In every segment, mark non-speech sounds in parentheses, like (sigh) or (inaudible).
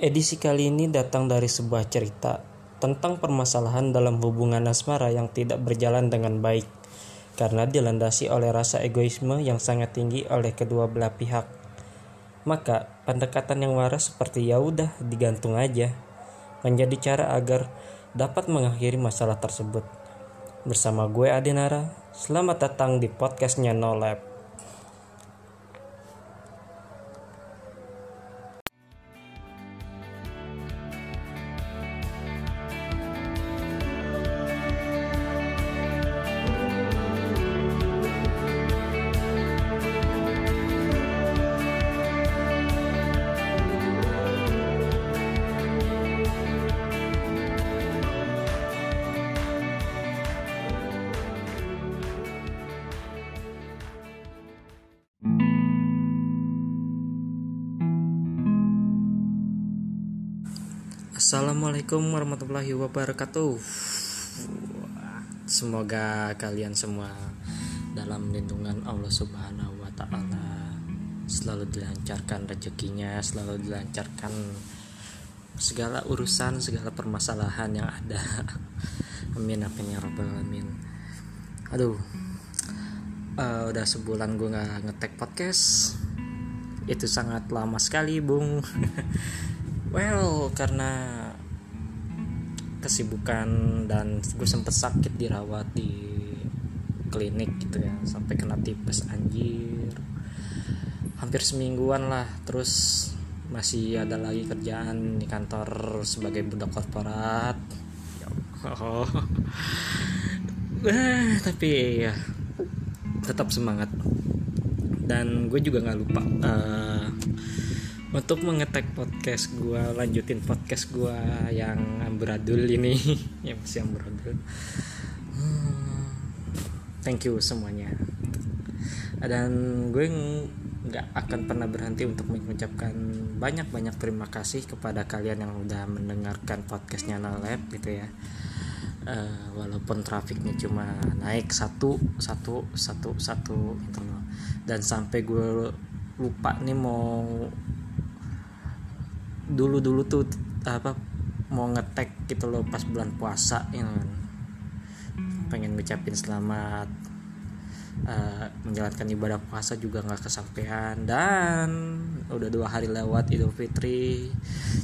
Edisi kali ini datang dari sebuah cerita tentang permasalahan dalam hubungan asmara yang tidak berjalan dengan baik karena dilandasi oleh rasa egoisme yang sangat tinggi oleh kedua belah pihak. Maka, pendekatan yang waras seperti ya udah digantung aja menjadi cara agar dapat mengakhiri masalah tersebut. Bersama gue Adenara, selamat datang di podcastnya No Lab. Assalamualaikum warahmatullahi wabarakatuh. Semoga kalian semua dalam lindungan Allah Subhanahu wa taala selalu dilancarkan rezekinya, selalu dilancarkan segala urusan, segala permasalahan yang ada. Amin amin ya rabbal alamin. Aduh. Uh, udah sebulan gue nggak ngetek podcast itu sangat lama sekali bung (laughs) well karena kesibukan dan gue sempet sakit dirawat di klinik gitu ya. Sampai kena tipes anjir. Hampir semingguan lah. Terus masih ada lagi kerjaan di kantor sebagai budak korporat. Oh. (laughs) eh, tapi ya tetap semangat. Dan gue juga nggak lupa uh, untuk mengetek podcast gue lanjutin podcast gue yang amburadul ini. (laughs) Yang masih amburadul hmm, thank you semuanya. Dan gue nggak akan pernah berhenti untuk mengucapkan banyak-banyak terima kasih kepada kalian yang udah mendengarkan podcastnya Nalab gitu ya. Uh, walaupun trafiknya cuma naik satu satu satu satu gitu loh. Dan sampai gue lupa nih mau dulu dulu tuh apa mau ngetek gitu loh pas bulan puasa ya kan. Pengen ngucapin selamat uh, menjalankan ibadah puasa juga nggak kesampaian. Dan udah dua hari lewat Idul Fitri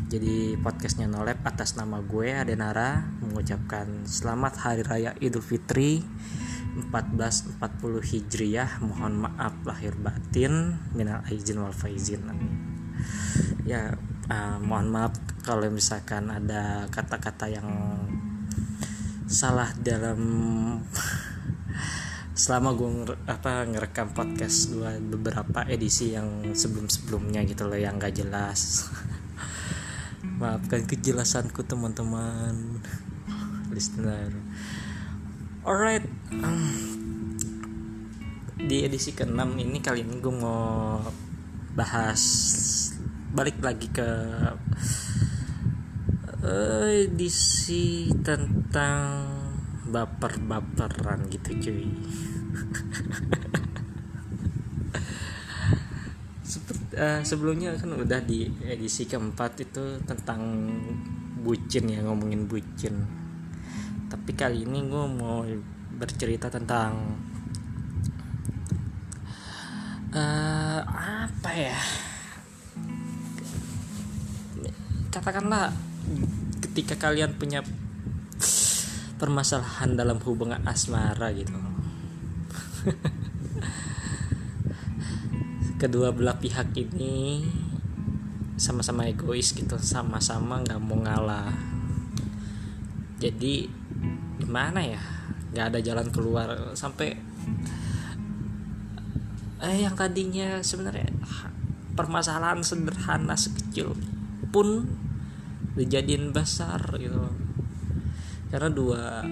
jadi podcastnya nolep atas nama gue Adenara mengucapkan selamat hari raya Idul Fitri 1440 Hijriyah mohon maaf lahir batin minal aizin wal faizin ya uh, mohon maaf kalau misalkan ada kata-kata yang salah dalam (laughs) selama gue apa ngerekam podcast gue beberapa edisi yang sebelum-sebelumnya gitu loh yang gak jelas. (laughs) Maafkan kejelasanku teman-teman. Listener. Alright di edisi ke-6 ini kali ini gue mau bahas balik lagi ke uh, edisi tentang baper-baperan gitu cuy. Seperti, uh, sebelumnya kan udah di edisi keempat itu tentang bucin ya ngomongin bucin. Tapi kali ini gue mau bercerita tentang uh, apa ya katakanlah ketika kalian punya permasalahan dalam hubungan asmara gitu. (laughs) Kedua belah pihak ini sama-sama egois gitu sama-sama nggak mau ngalah. Jadi gimana ya? Nggak ada jalan keluar. Sampai eh yang tadinya sebenarnya permasalahan sederhana sekecil pun dijadiin besar gitu. Karena dua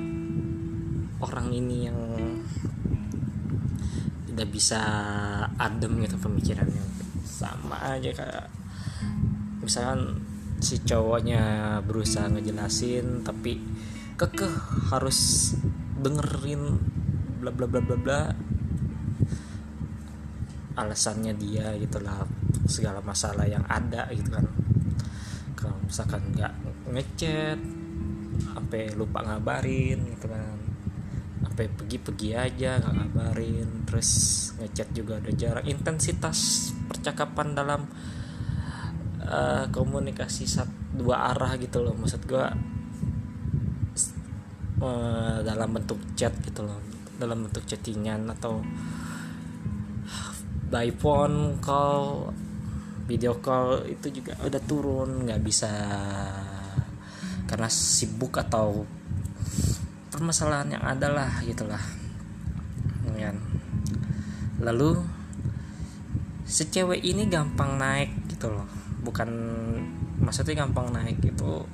orang ini yang tidak bisa adem gitu pemikirannya. Sama aja kayak misalkan si cowoknya berusaha ngejelasin tapi kekeh harus dengerin bla bla bla bla bla. Alasannya dia gitulah segala masalah yang ada gitu kan misalkan nggak ngechat sampai lupa ngabarin gitu kan. Sampai pergi-pergi aja nggak ngabarin. Terus ngechat juga udah jarang. Intensitas percakapan dalam uh, komunikasi satu dua arah gitu loh. Maksud gue uh, dalam bentuk chat gitu loh. Dalam bentuk chattingan atau by phone call video call itu juga udah turun nggak bisa karena sibuk atau permasalahan yang ada lah gitulah ya. lalu si cewek ini gampang naik gitu loh bukan maksudnya gampang naik gitu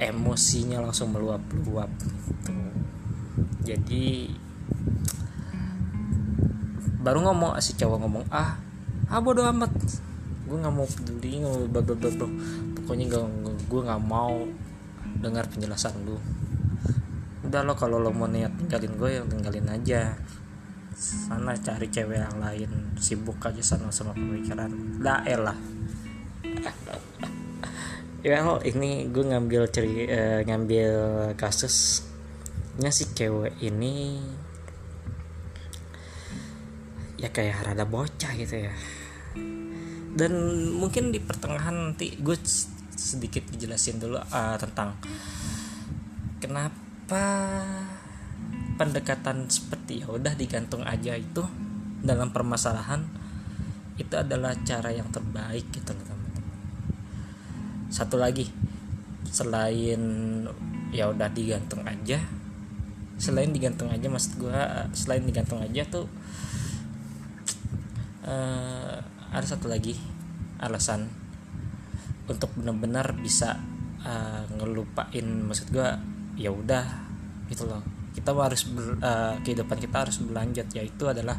emosinya langsung meluap-luap gitu. jadi baru ngomong si cowok ngomong ah ah bodo amat. Gue nggak mau peduli nggak mau pokoknya gak, gue nggak mau dengar penjelasan lu. Udah lo kalau lo mau niat tinggalin gue yang tinggalin aja. Sana cari cewek yang lain sibuk aja sana sama pemikiran. Lah (laughs) ya lo ini gue ngambil ceri uh, ngambil kasusnya si cewek ini ya kayak rada bocah gitu ya dan mungkin di pertengahan nanti gue sedikit dijelasin dulu uh, tentang kenapa pendekatan seperti ya udah digantung aja itu dalam permasalahan itu adalah cara yang terbaik gitu loh teman-teman. Satu lagi selain ya udah digantung aja selain digantung aja maksud gue selain digantung aja tuh uh, ada satu lagi alasan untuk benar-benar bisa uh, ngelupain maksud gue ya udah gitu loh kita harus ber, uh, kehidupan kita harus berlanjut yaitu adalah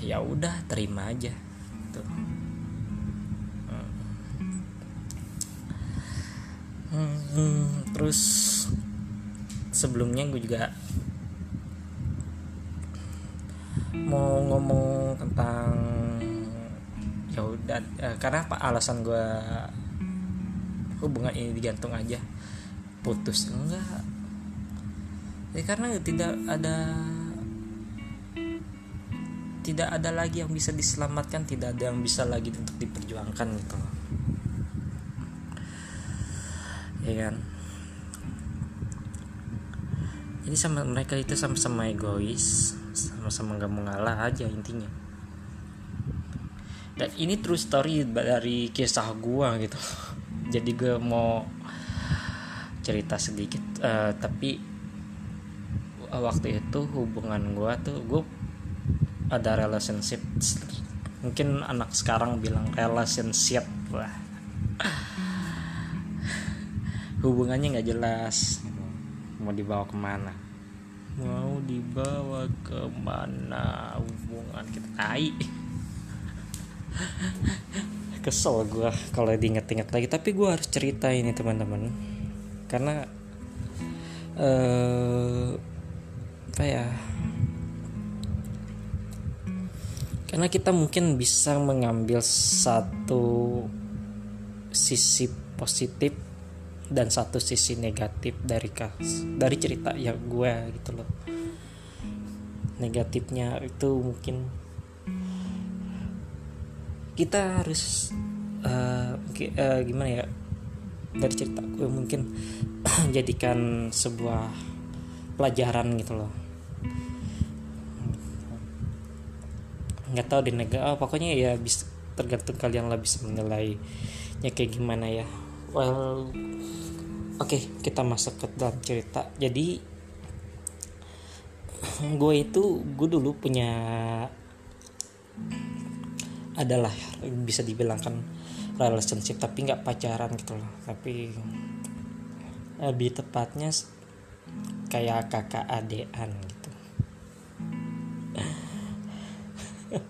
ya udah terima aja gitu. hmm. Terus sebelumnya gue juga mau ngomong tentang ya udah eh, karena apa? Alasan gue hubungan ini digantung aja. Putus enggak. Ya karena tidak ada tidak ada lagi yang bisa diselamatkan tidak ada yang bisa lagi untuk diperjuangkan gitu. Ya kan? Jadi sama mereka itu sama-sama egois sama-sama gak mengalah aja intinya dan ini true story dari kisah gua gitu. (laughs) Jadi gue mau cerita sedikit uh, tapi waktu itu hubungan gua tuh gue ada relationship mungkin anak sekarang bilang relationship lah. (laughs) Hubungannya nggak jelas. Mau dibawa ke mana? Mau dibawa ke mana hubungan kita? Tai kesel gue kalau diinget-inget lagi. Tapi gue harus cerita ini teman-teman. Karena uh, apa ya? Karena kita mungkin bisa mengambil satu sisi positif dan satu sisi negatif dari kas dari cerita ya gue gitu loh. Negatifnya itu mungkin kita harus uh, uh, gimana ya dari cerita mungkin (clears throat) jadikan sebuah pelajaran gitu loh. Nggak tahu di negara oh, pokoknya ya bisa tergantung kalian lah bisa menilainya kayak gimana ya. Well oke okay, kita masuk ke dalam cerita. Jadi (clears throat) gue itu gue dulu punya adalah bisa dibilangkan relationship tapi nggak pacaran gitu loh. Tapi lebih tepatnya kayak kakak adean gitu. (laughs)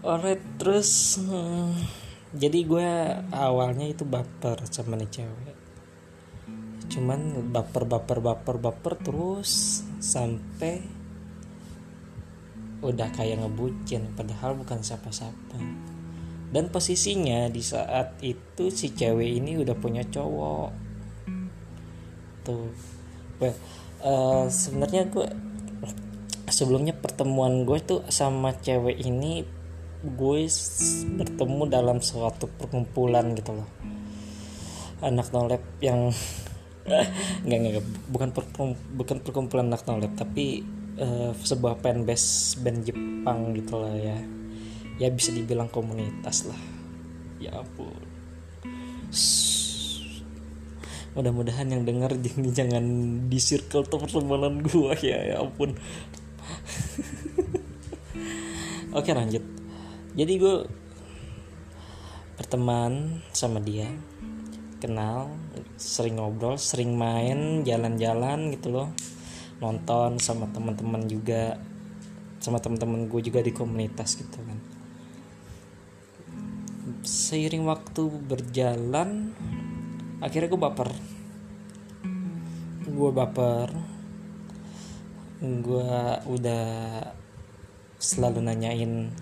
Alright terus hmm, jadi gue awalnya itu baper sama nih cewek. Cuman baper baper baper baper terus sampai udah kayak ngebucin padahal bukan siapa-siapa. Dan posisinya di saat itu si cewek ini udah punya cowok. Tuh. Well, uh, sebenarnya gue sebelumnya pertemuan gue tuh sama cewek ini gue bertemu dalam suatu perkumpulan gitu loh. Anak nolep yang (laughs) nggak nggak bukan bukan perkumpulan anak nolep tapi uh, sebuah fanbase band Jepang gitu lah ya. Ya bisa dibilang komunitas lah. Ya ampun. Mudah-mudahan yang dengar (laughs) jangan di circle tuh pertemanan gua ya ya ampun. (laughs) Oke lanjut. Jadi gue berteman sama dia kenal sering ngobrol sering main jalan-jalan gitu loh nonton sama teman-teman juga sama teman-teman gue juga di komunitas gitu kan. Seiring waktu berjalan akhirnya gue baper. Gue baper. Gue udah selalu nanyain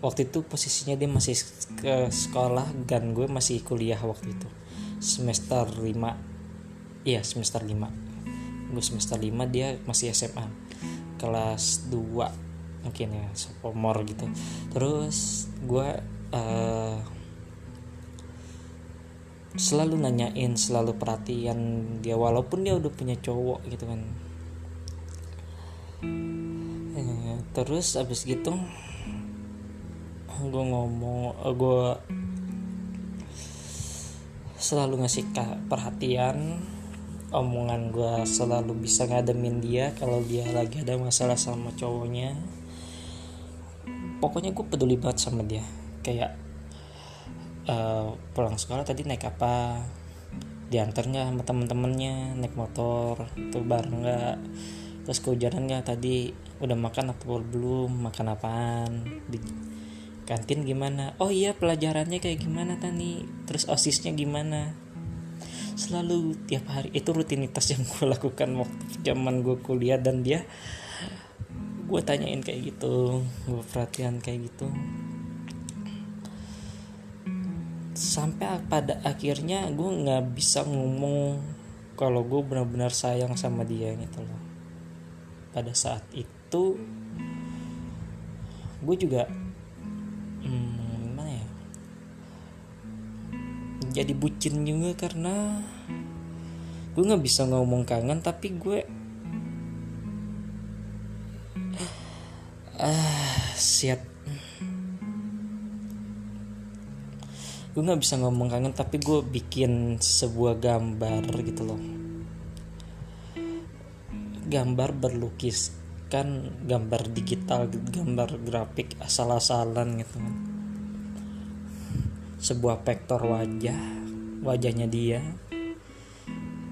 waktu itu posisinya dia masih ke sekolah dan gue masih kuliah waktu itu. Semester 5 iya semester 5 gue semester 5 dia masih SMA kelas 2 mungkin ya sophomore gitu. Terus gue uh, selalu nanyain selalu perhatian dia walaupun dia udah punya cowok gitu kan. Eh, terus abis gitu gue ngomong eh, gue selalu ngasih perhatian omongan gue selalu bisa ngademin dia kalau dia lagi ada masalah sama cowoknya. Pokoknya gue peduli banget sama dia. Kayak uh, pulang sekolah tadi naik apa diantar nggak sama temen-temennya naik motor tuh bareng nggak terus kehujanan nggak tadi udah makan atau belum makan apaan di kantin gimana? Oh iya pelajarannya kayak gimana tani? Terus osisnya gimana selalu tiap hari itu rutinitas yang (laughs) gue lakukan waktu zaman gue kuliah dan dia gue tanyain kayak gitu gue perhatian kayak gitu. Sampai pada akhirnya gue nggak bisa ngomong kalau gue benar-benar sayang sama dia gitu loh. Pada saat itu gue juga hmm, jadi bucin juga karena gue nggak bisa ngomong kangen tapi gue ah siap gue nggak bisa ngomong kangen tapi gue bikin sebuah gambar gitu loh. Gambar berlukis kan gambar digital gambar grafik asal-asalan gitu kan sebuah vektor wajah wajahnya dia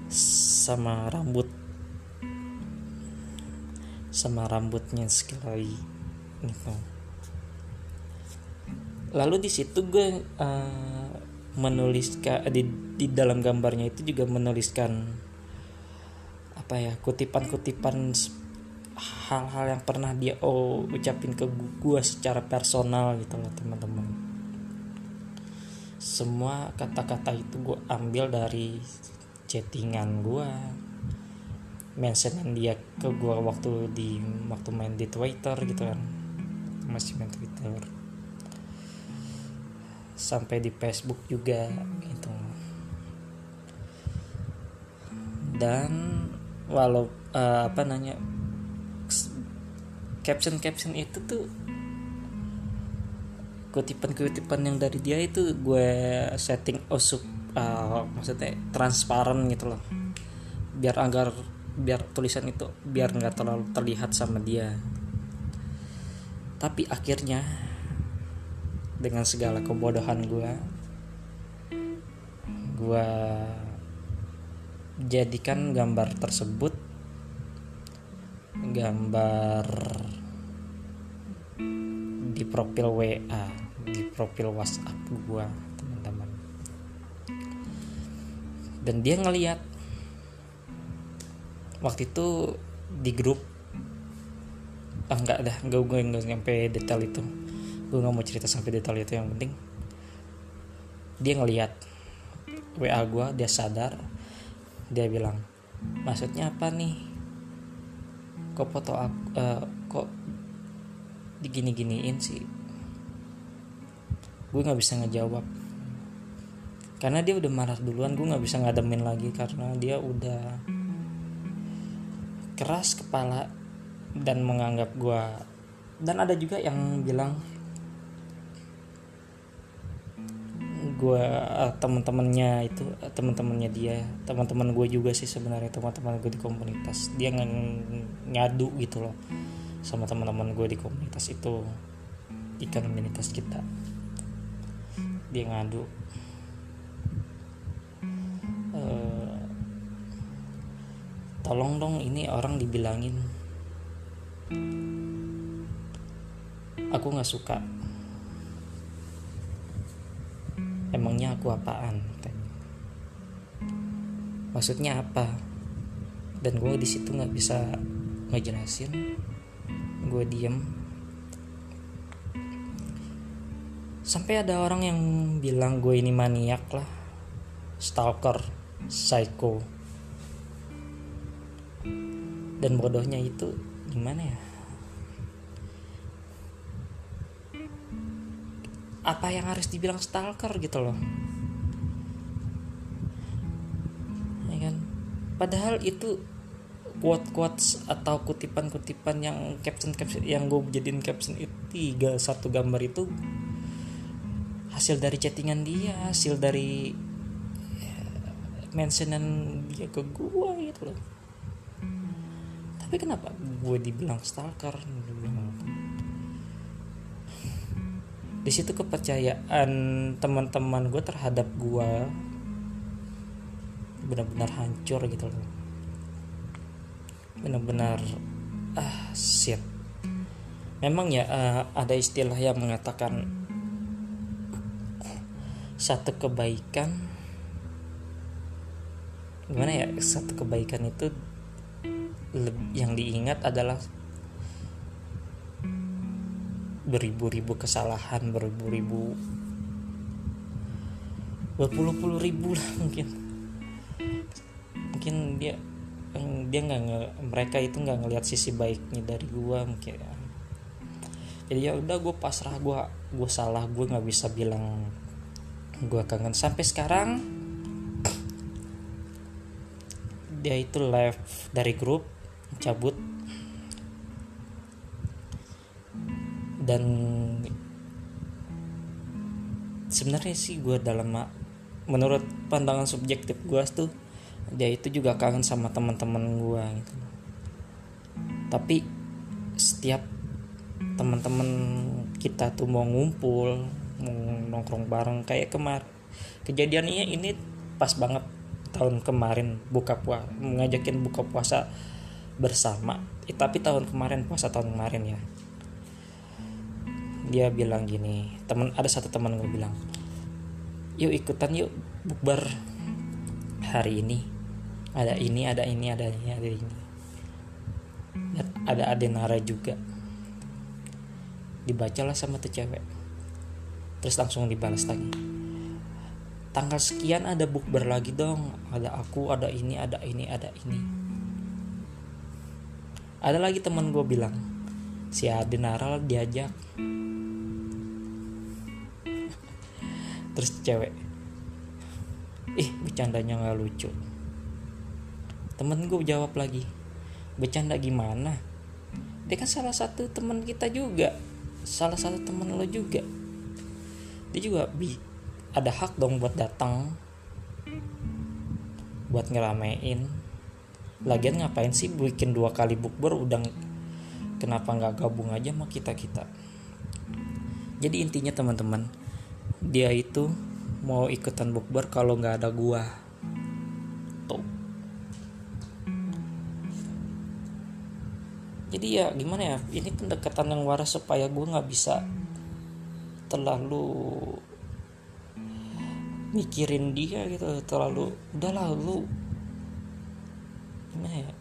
sama rambut sama rambutnya sekali gitu. Lalu di situ gue uh, menuliskan di di dalam gambarnya itu juga menuliskan apa ya kutipan-kutipan hal-hal yang pernah dia oh ucapin ke gue secara personal gitu loh teman-teman semua kata-kata itu gue ambil dari chattingan gue mentionin dia ke gue waktu di waktu main di Twitter gitu kan. Masih main Twitter. Sampai di Facebook juga gitu. Dan walau uh, apa nanya caption caption itu tuh kutipan-kutipan yang dari dia itu gue setting usup uh, maksudnya transparan gitu loh. Biar agar biar tulisan itu biar nggak terlalu terlihat sama dia. Tapi akhirnya dengan segala kebodohan gue gue jadikan gambar tersebut gambar di profil WA profil WhatsApp gue teman-teman. Dan dia ngeliat waktu itu di grup. Ah enggak dah enggak gue enggak sampai detail itu. Gue nggak mau cerita sampai detail itu yang penting dia ngelihat WA gue dia sadar dia bilang maksudnya apa nih? Kok foto aku uh, kok digini-giniin sih gue nggak bisa ngejawab. Karena dia udah marah duluan gue nggak bisa ngademin lagi karena dia udah keras kepala dan menganggap gue dan ada juga yang bilang gue uh, teman-temannya itu uh, teman-temannya dia teman-teman gue juga sih sebenarnya teman-teman gue di komunitas. Dia ng ngadu gitu loh sama teman-teman gue di komunitas itu di komunitas kita dia ngadu. Uh, tolong dong ini orang dibilangin. Aku nggak suka. Emangnya aku apaan maksudnya apa? Dan gue di situ nggak bisa ngejelasin. Gue diem sampai ada orang yang bilang gue ini maniak lah. Stalker psycho. Dan bodohnya itu gimana ya? Apa yang harus dibilang stalker gitu loh? Ya kan? Padahal itu quote quotes atau kutipan kutipan yang caption caption yang gue jadiin caption itu tiga satu gambar itu hasil dari chattingan dia hasil dari ya, mentionan dia ke gue gitu loh. Tapi kenapa gue dibilang stalker? Dibilang di situ kepercayaan teman-teman gue terhadap gue benar-benar hancur gitu loh. Benar-benar ah shit. Memang ya uh, ada istilah yang mengatakan satu kebaikan. Gimana ya? Satu kebaikan itu yang diingat adalah beribu-ribu kesalahan beribu-ribu berpuluh-puluh ribu lah mungkin. Mungkin dia dia nggak mereka itu nggak ngelihat sisi baiknya dari gua mungkin ya. jadi ya udah gue pasrah gue gue salah gue nggak bisa bilang gue kangen. Sampai sekarang dia itu live dari grup cabut. Dan sebenarnya sih gue dalam menurut pandangan subjektif gue tuh dia itu juga kangen sama teman-teman gue gitu. Tapi setiap teman-teman kita tuh mau ngumpul nongkrong bareng kayak kemar kejadiannya ini pas banget tahun kemarin buka puasa ngajakin buka puasa bersama eh, tapi tahun kemarin puasa tahun kemarin ya. Dia bilang gini teman ada satu teman gue bilang yuk ikutan yuk bukber hari ini. Ada ini ada ini ada ini ada ini. Ada Adenara juga. Dibacalah sama tuh cewek terus langsung dibalas lagi tanggal sekian ada bukber lagi dong. Ada aku ada ini ada ini ada ini. Ada lagi teman gue bilang si Adenara diajak. Terus cewek ih bercandanya nggak lucu. Temen gue jawab lagi bercanda gimana? Dia kan salah satu teman kita juga. Salah satu teman lo juga dia juga bi ada hak dong buat datang. Buat ngeramein. Lagian ngapain sih bikin dua kali bukber udah kenapa nggak gabung aja sama kita kita jadi intinya teman-teman dia itu mau ikutan bukber kalau nggak ada gua. Tuh. Jadi ya gimana ya ini pendekatan yang waras supaya gua nggak bisa terlalu mikirin dia gitu terlalu udah lalu gimana ya?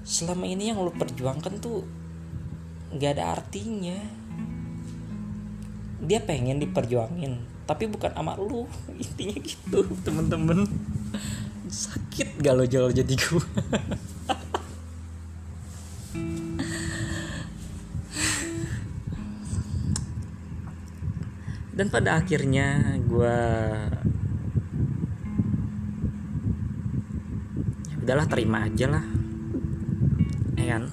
Selama ini yang lu perjuangkan tuh nggak ada artinya. Dia pengen diperjuangin tapi bukan sama lu. (laughs) Intinya gitu temen-temen. Sakit galau jauh jadi gue (laughs) dan pada akhirnya gue ya udahlah terima aja lah. Ya kan?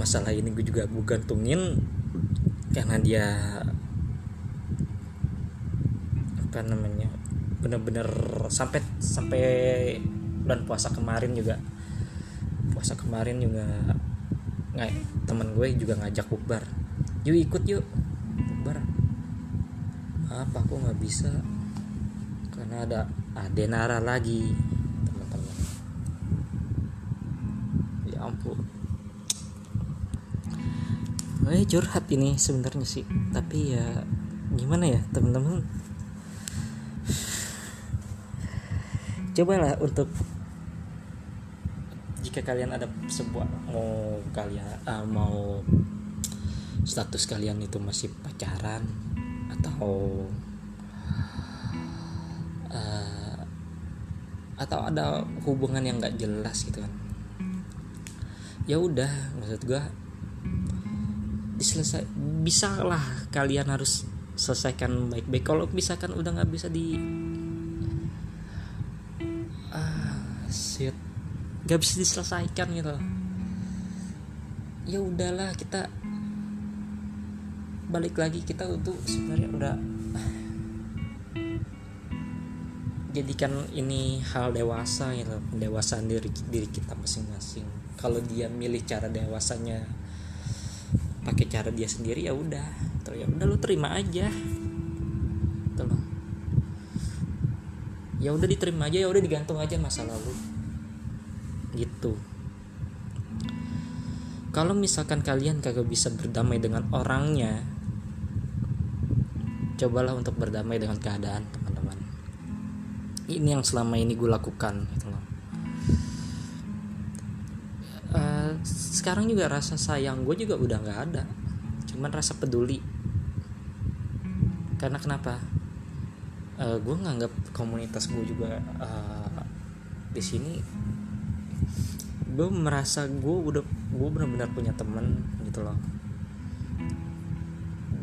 Masalah ini gue juga gue gantungin karena dia apa namanya bener-bener sampai sampai bulan puasa kemarin juga. Puasa kemarin juga nggak temen gue juga ngajak bukbar yuk ikut yuk. Bukbar apa aku nggak bisa? Karena ada adenara lagi teman-teman. Ya ampun. Eh curhat ini sebenarnya sih. Tapi ya gimana ya teman-teman? Cobalah untuk jika kalian ada sebuah mau kalian uh, mau status kalian itu masih pacaran atau uh, atau ada hubungan yang nggak jelas gitu kan? Ya udah maksud gue diselesai bisa lah kalian harus selesaikan baik-baik. Kalau misalkan udah nggak bisa di ah shit nggak bisa diselesaikan gitu. Ya udahlah kita balik lagi kita untuk sebenarnya udah jadikan ini hal dewasa gitu pendewasaan diri diri kita masing-masing. Kalau dia milih cara dewasanya pakai cara dia sendiri ya udah. Terus ya udah lu terima aja. Tuh loh. Ya udah diterima aja ya udah digantung aja masa lalu. Gitu. Kalau misalkan kalian kagak bisa berdamai dengan orangnya cobalah untuk berdamai dengan keadaan teman-teman. Ini yang selama ini gue lakukan gitu loh. Uh, sekarang juga rasa sayang gue juga udah nggak ada. Cuman rasa peduli. Karena kenapa? Uh, gue nganggap komunitas gue juga uh, di sini gue merasa gue udah gue benar-benar punya temen gitu loh.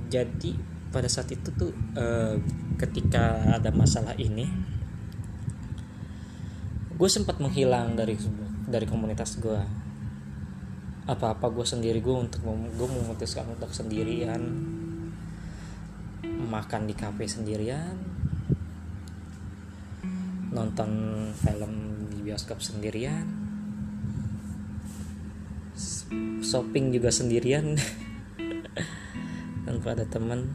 Jadi pada saat itu tuh uh, ketika ada masalah ini gue sempat menghilang dari dari komunitas gue apa-apa gue sendiri gue untuk gue memutuskan untuk sendirian makan di kafe sendirian nonton film di bioskop sendirian shopping juga sendirian. (laughs) Tanpa ada teman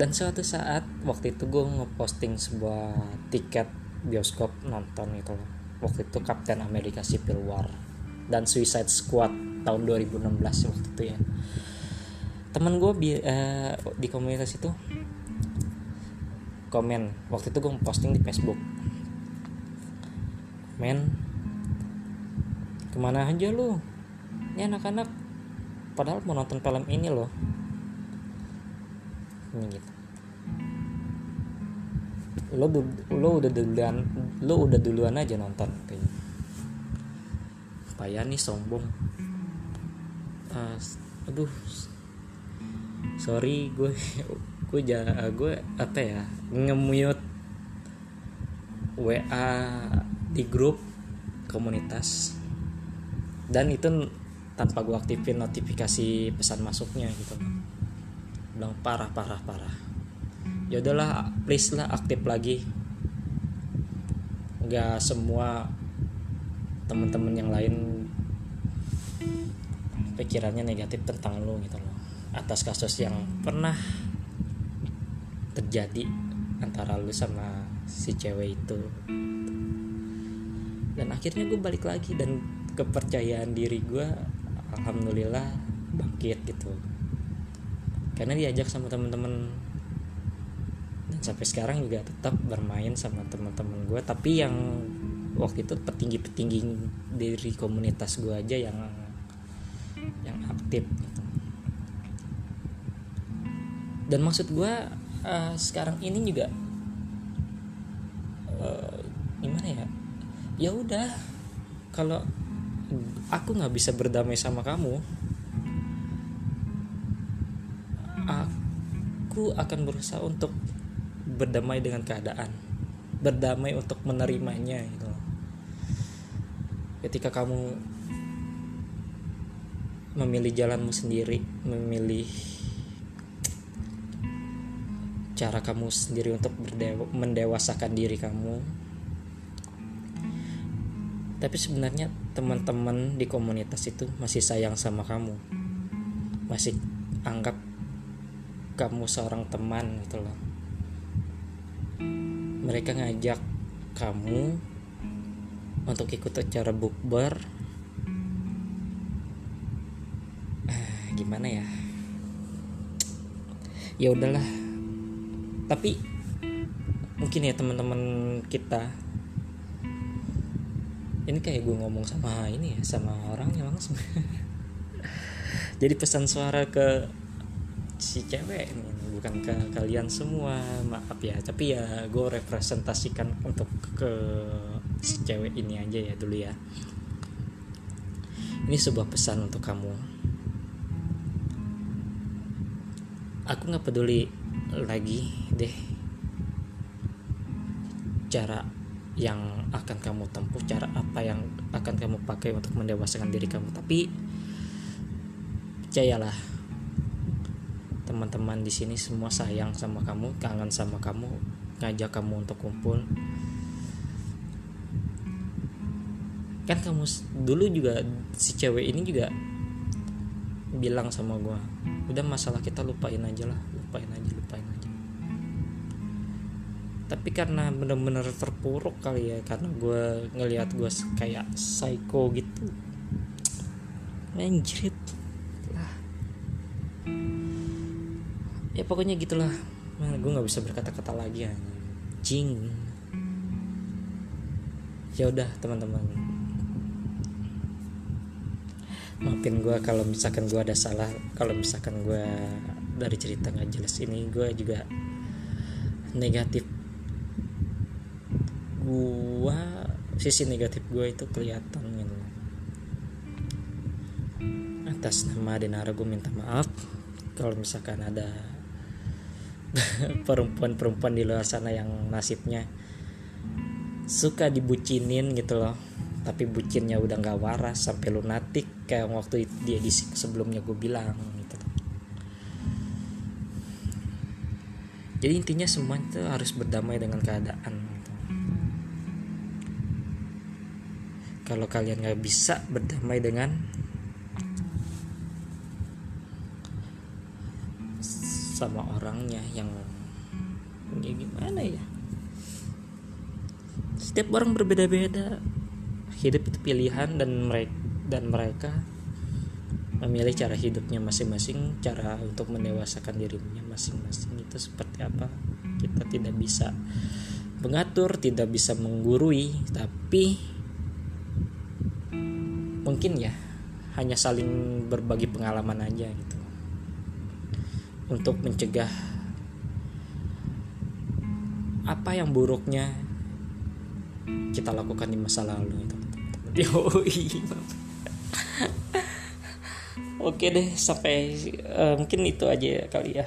dan suatu saat waktu itu gue ngeposting sebuah tiket bioskop nonton itu waktu itu Captain America Civil War dan Suicide Squad tahun 2016 waktu itu ya. Temen gue uh, di komunitas itu komen. Waktu itu gue posting di Facebook. Men ke mana aja lu? Ini anak-anak padahal mau nonton film ini loh ini gitu. Lo lo udah duluan lo udah duluan aja nonton kayaknya. Payah nih sombong. Uh, aduh sorry gue gue ja gue apa ya ngemute WA di grup komunitas. Dan itu tanpa gue aktifin notifikasi pesan masuknya gitu bilang parah parah parah. Ya udahlah please lah aktif lagi. Nggak semua teman-teman yang lain pikirannya negatif tentang lo gitu loh. Atas kasus yang pernah terjadi antara lu sama si cewek itu. Dan akhirnya gue balik lagi dan kepercayaan diri gue alhamdulillah bangkit gitu karena diajak sama temen-temen. Dan sampai sekarang juga tetap bermain sama teman-teman gue tapi yang waktu itu petinggi-petinggi dari komunitas gue aja yang yang aktif gitu. dan maksud gue uh, sekarang ini juga uh, gimana ya? Ya udah kalau aku nggak bisa berdamai sama kamu aku akan berusaha untuk berdamai dengan keadaan. Berdamai untuk menerimanya gitu. Ketika kamu memilih jalanmu sendiri memilih cara kamu sendiri untuk berdewa, mendewasakan diri kamu. Tapi sebenarnya teman-teman di komunitas itu masih sayang sama kamu. Masih anggap kamu seorang teman gitu loh. Mereka ngajak kamu untuk ikut acara bukber. Eh, gimana ya? Ya udahlah. Tapi mungkin ya teman-teman kita ini kayak gue ngomong sama ini ya sama orangnya langsung. (laughs) Jadi pesan suara ke si cewek bukan ke kalian semua maaf ya tapi ya gue representasikan untuk ke si cewek ini aja ya dulu ya. Ini sebuah pesan untuk kamu. Aku nggak peduli lagi deh cara yang akan kamu tempuh cara apa yang akan kamu pakai untuk mendewasakan diri kamu tapi percayalah teman-teman di sini semua sayang sama kamu kangen sama kamu ngajak kamu untuk kumpul. Kan kamu dulu juga si cewek ini juga bilang sama gue udah masalah kita lupain aja lah lupain aja lupain aja. Tapi karena bener-bener terpuruk kali ya karena gue ngelihat gue kayak psycho gitu. Anjrit pokoknya gitulah. Man, gue nggak bisa berkata-kata lagi anjing. Ya udah teman-teman. Maafin gue kalau misalkan gue ada salah kalau misalkan gue dari cerita nggak jelas ini gue juga negatif. Gua sisi negatif gue itu kelihatan gitu atas nama Denara gue minta maaf. Kalau misalkan ada (laughs) perempuan-perempuan di luar sana yang nasibnya suka dibucinin gitu loh. Tapi bucinnya udah nggak waras sampai lunatik kayak waktu di sebelumnya gue bilang gitu. Jadi intinya semua itu harus berdamai dengan keadaan kalau kalian nggak bisa berdamai dengan sama orangnya yang ya gimana ya? Setiap orang berbeda-beda. Hidup itu pilihan dan mereka dan mereka memilih cara hidupnya masing-masing cara untuk mendewasakan dirinya masing-masing. Itu seperti apa? Kita tidak bisa mengatur tidak bisa menggurui tapi mungkin ya hanya saling berbagi pengalaman aja gitu untuk mencegah apa yang buruknya kita lakukan di masa lalu itu (laughs) Oke deh sampai uh, mungkin itu aja kali ya.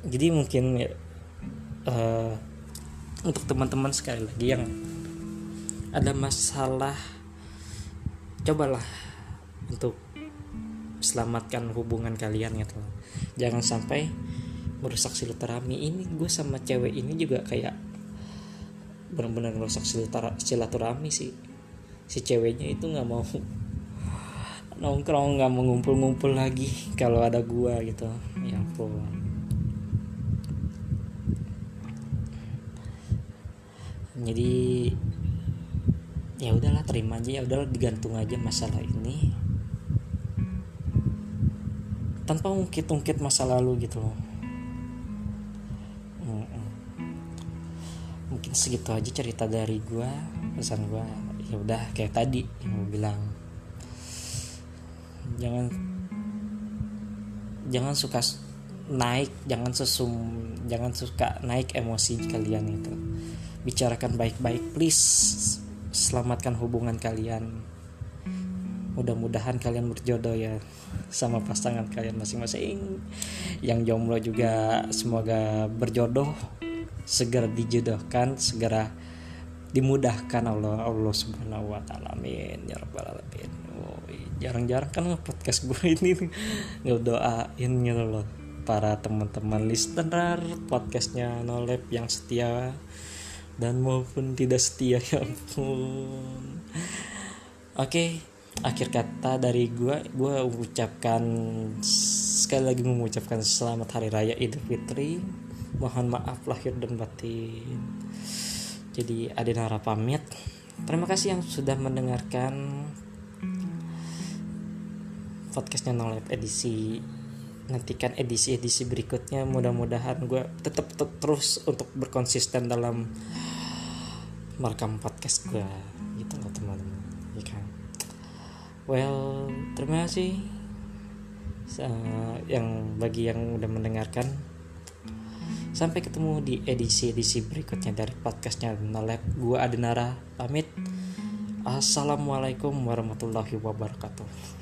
Jadi mungkin uh, untuk teman-teman sekali lagi yang ada masalah cobalah untuk selamatkan hubungan kalian gitu. Jangan sampai merusak silaturahmi ini. Gue sama cewek ini juga kayak benar-benar merusak silaturahmi sih. Si ceweknya itu nggak mau (laughs) nongkrong nggak mau ngumpul-ngumpul lagi (laughs) kalau ada gua gitu. Ya ampun. Jadi ya udahlah terima aja. Ya udahlah digantung aja masalah ini tanpa ungkit-ungkit masa lalu gitu loh. Mungkin segitu aja cerita dari gue pesan gue ya udah kayak tadi yang gue bilang. Jangan jangan suka naik jangan sesum jangan suka naik emosi kalian itu. Bicarakan baik-baik please. Selamatkan hubungan kalian. Mudah-mudahan kalian berjodoh ya sama pasangan kalian masing-masing. Yang jomblo juga semoga berjodoh segera dijodohkan segera dimudahkan Allah Allah subhanahu wa taala. Amin. Ya rabbal alamin. Jarang-jarang kan podcast gue (laughs) ini ngedoain gitu loh para teman-teman listener podcastnya Nolep yang setia dan maupun tidak setia (laughs) ya ampun. Oke akhir kata dari gue gue ucapkan sekali lagi mengucapkan selamat hari raya Idul Fitri. Mohon maaf lahir dan batin. Jadi Adenara pamit. Terima kasih yang sudah mendengarkan podcastnya Nolep edisi nantikan edisi-edisi berikutnya. Mudah-mudahan gue tetap terus untuk berkonsisten dalam merekam podcast gue gitu loh teman-teman. Ya kan well terima kasih yang bagi yang udah mendengarkan Sampai ketemu di edisi-edisi berikutnya dari podcastnya Nolep. Gua Adenara pamit. Assalamualaikum warahmatullahi wabarakatuh.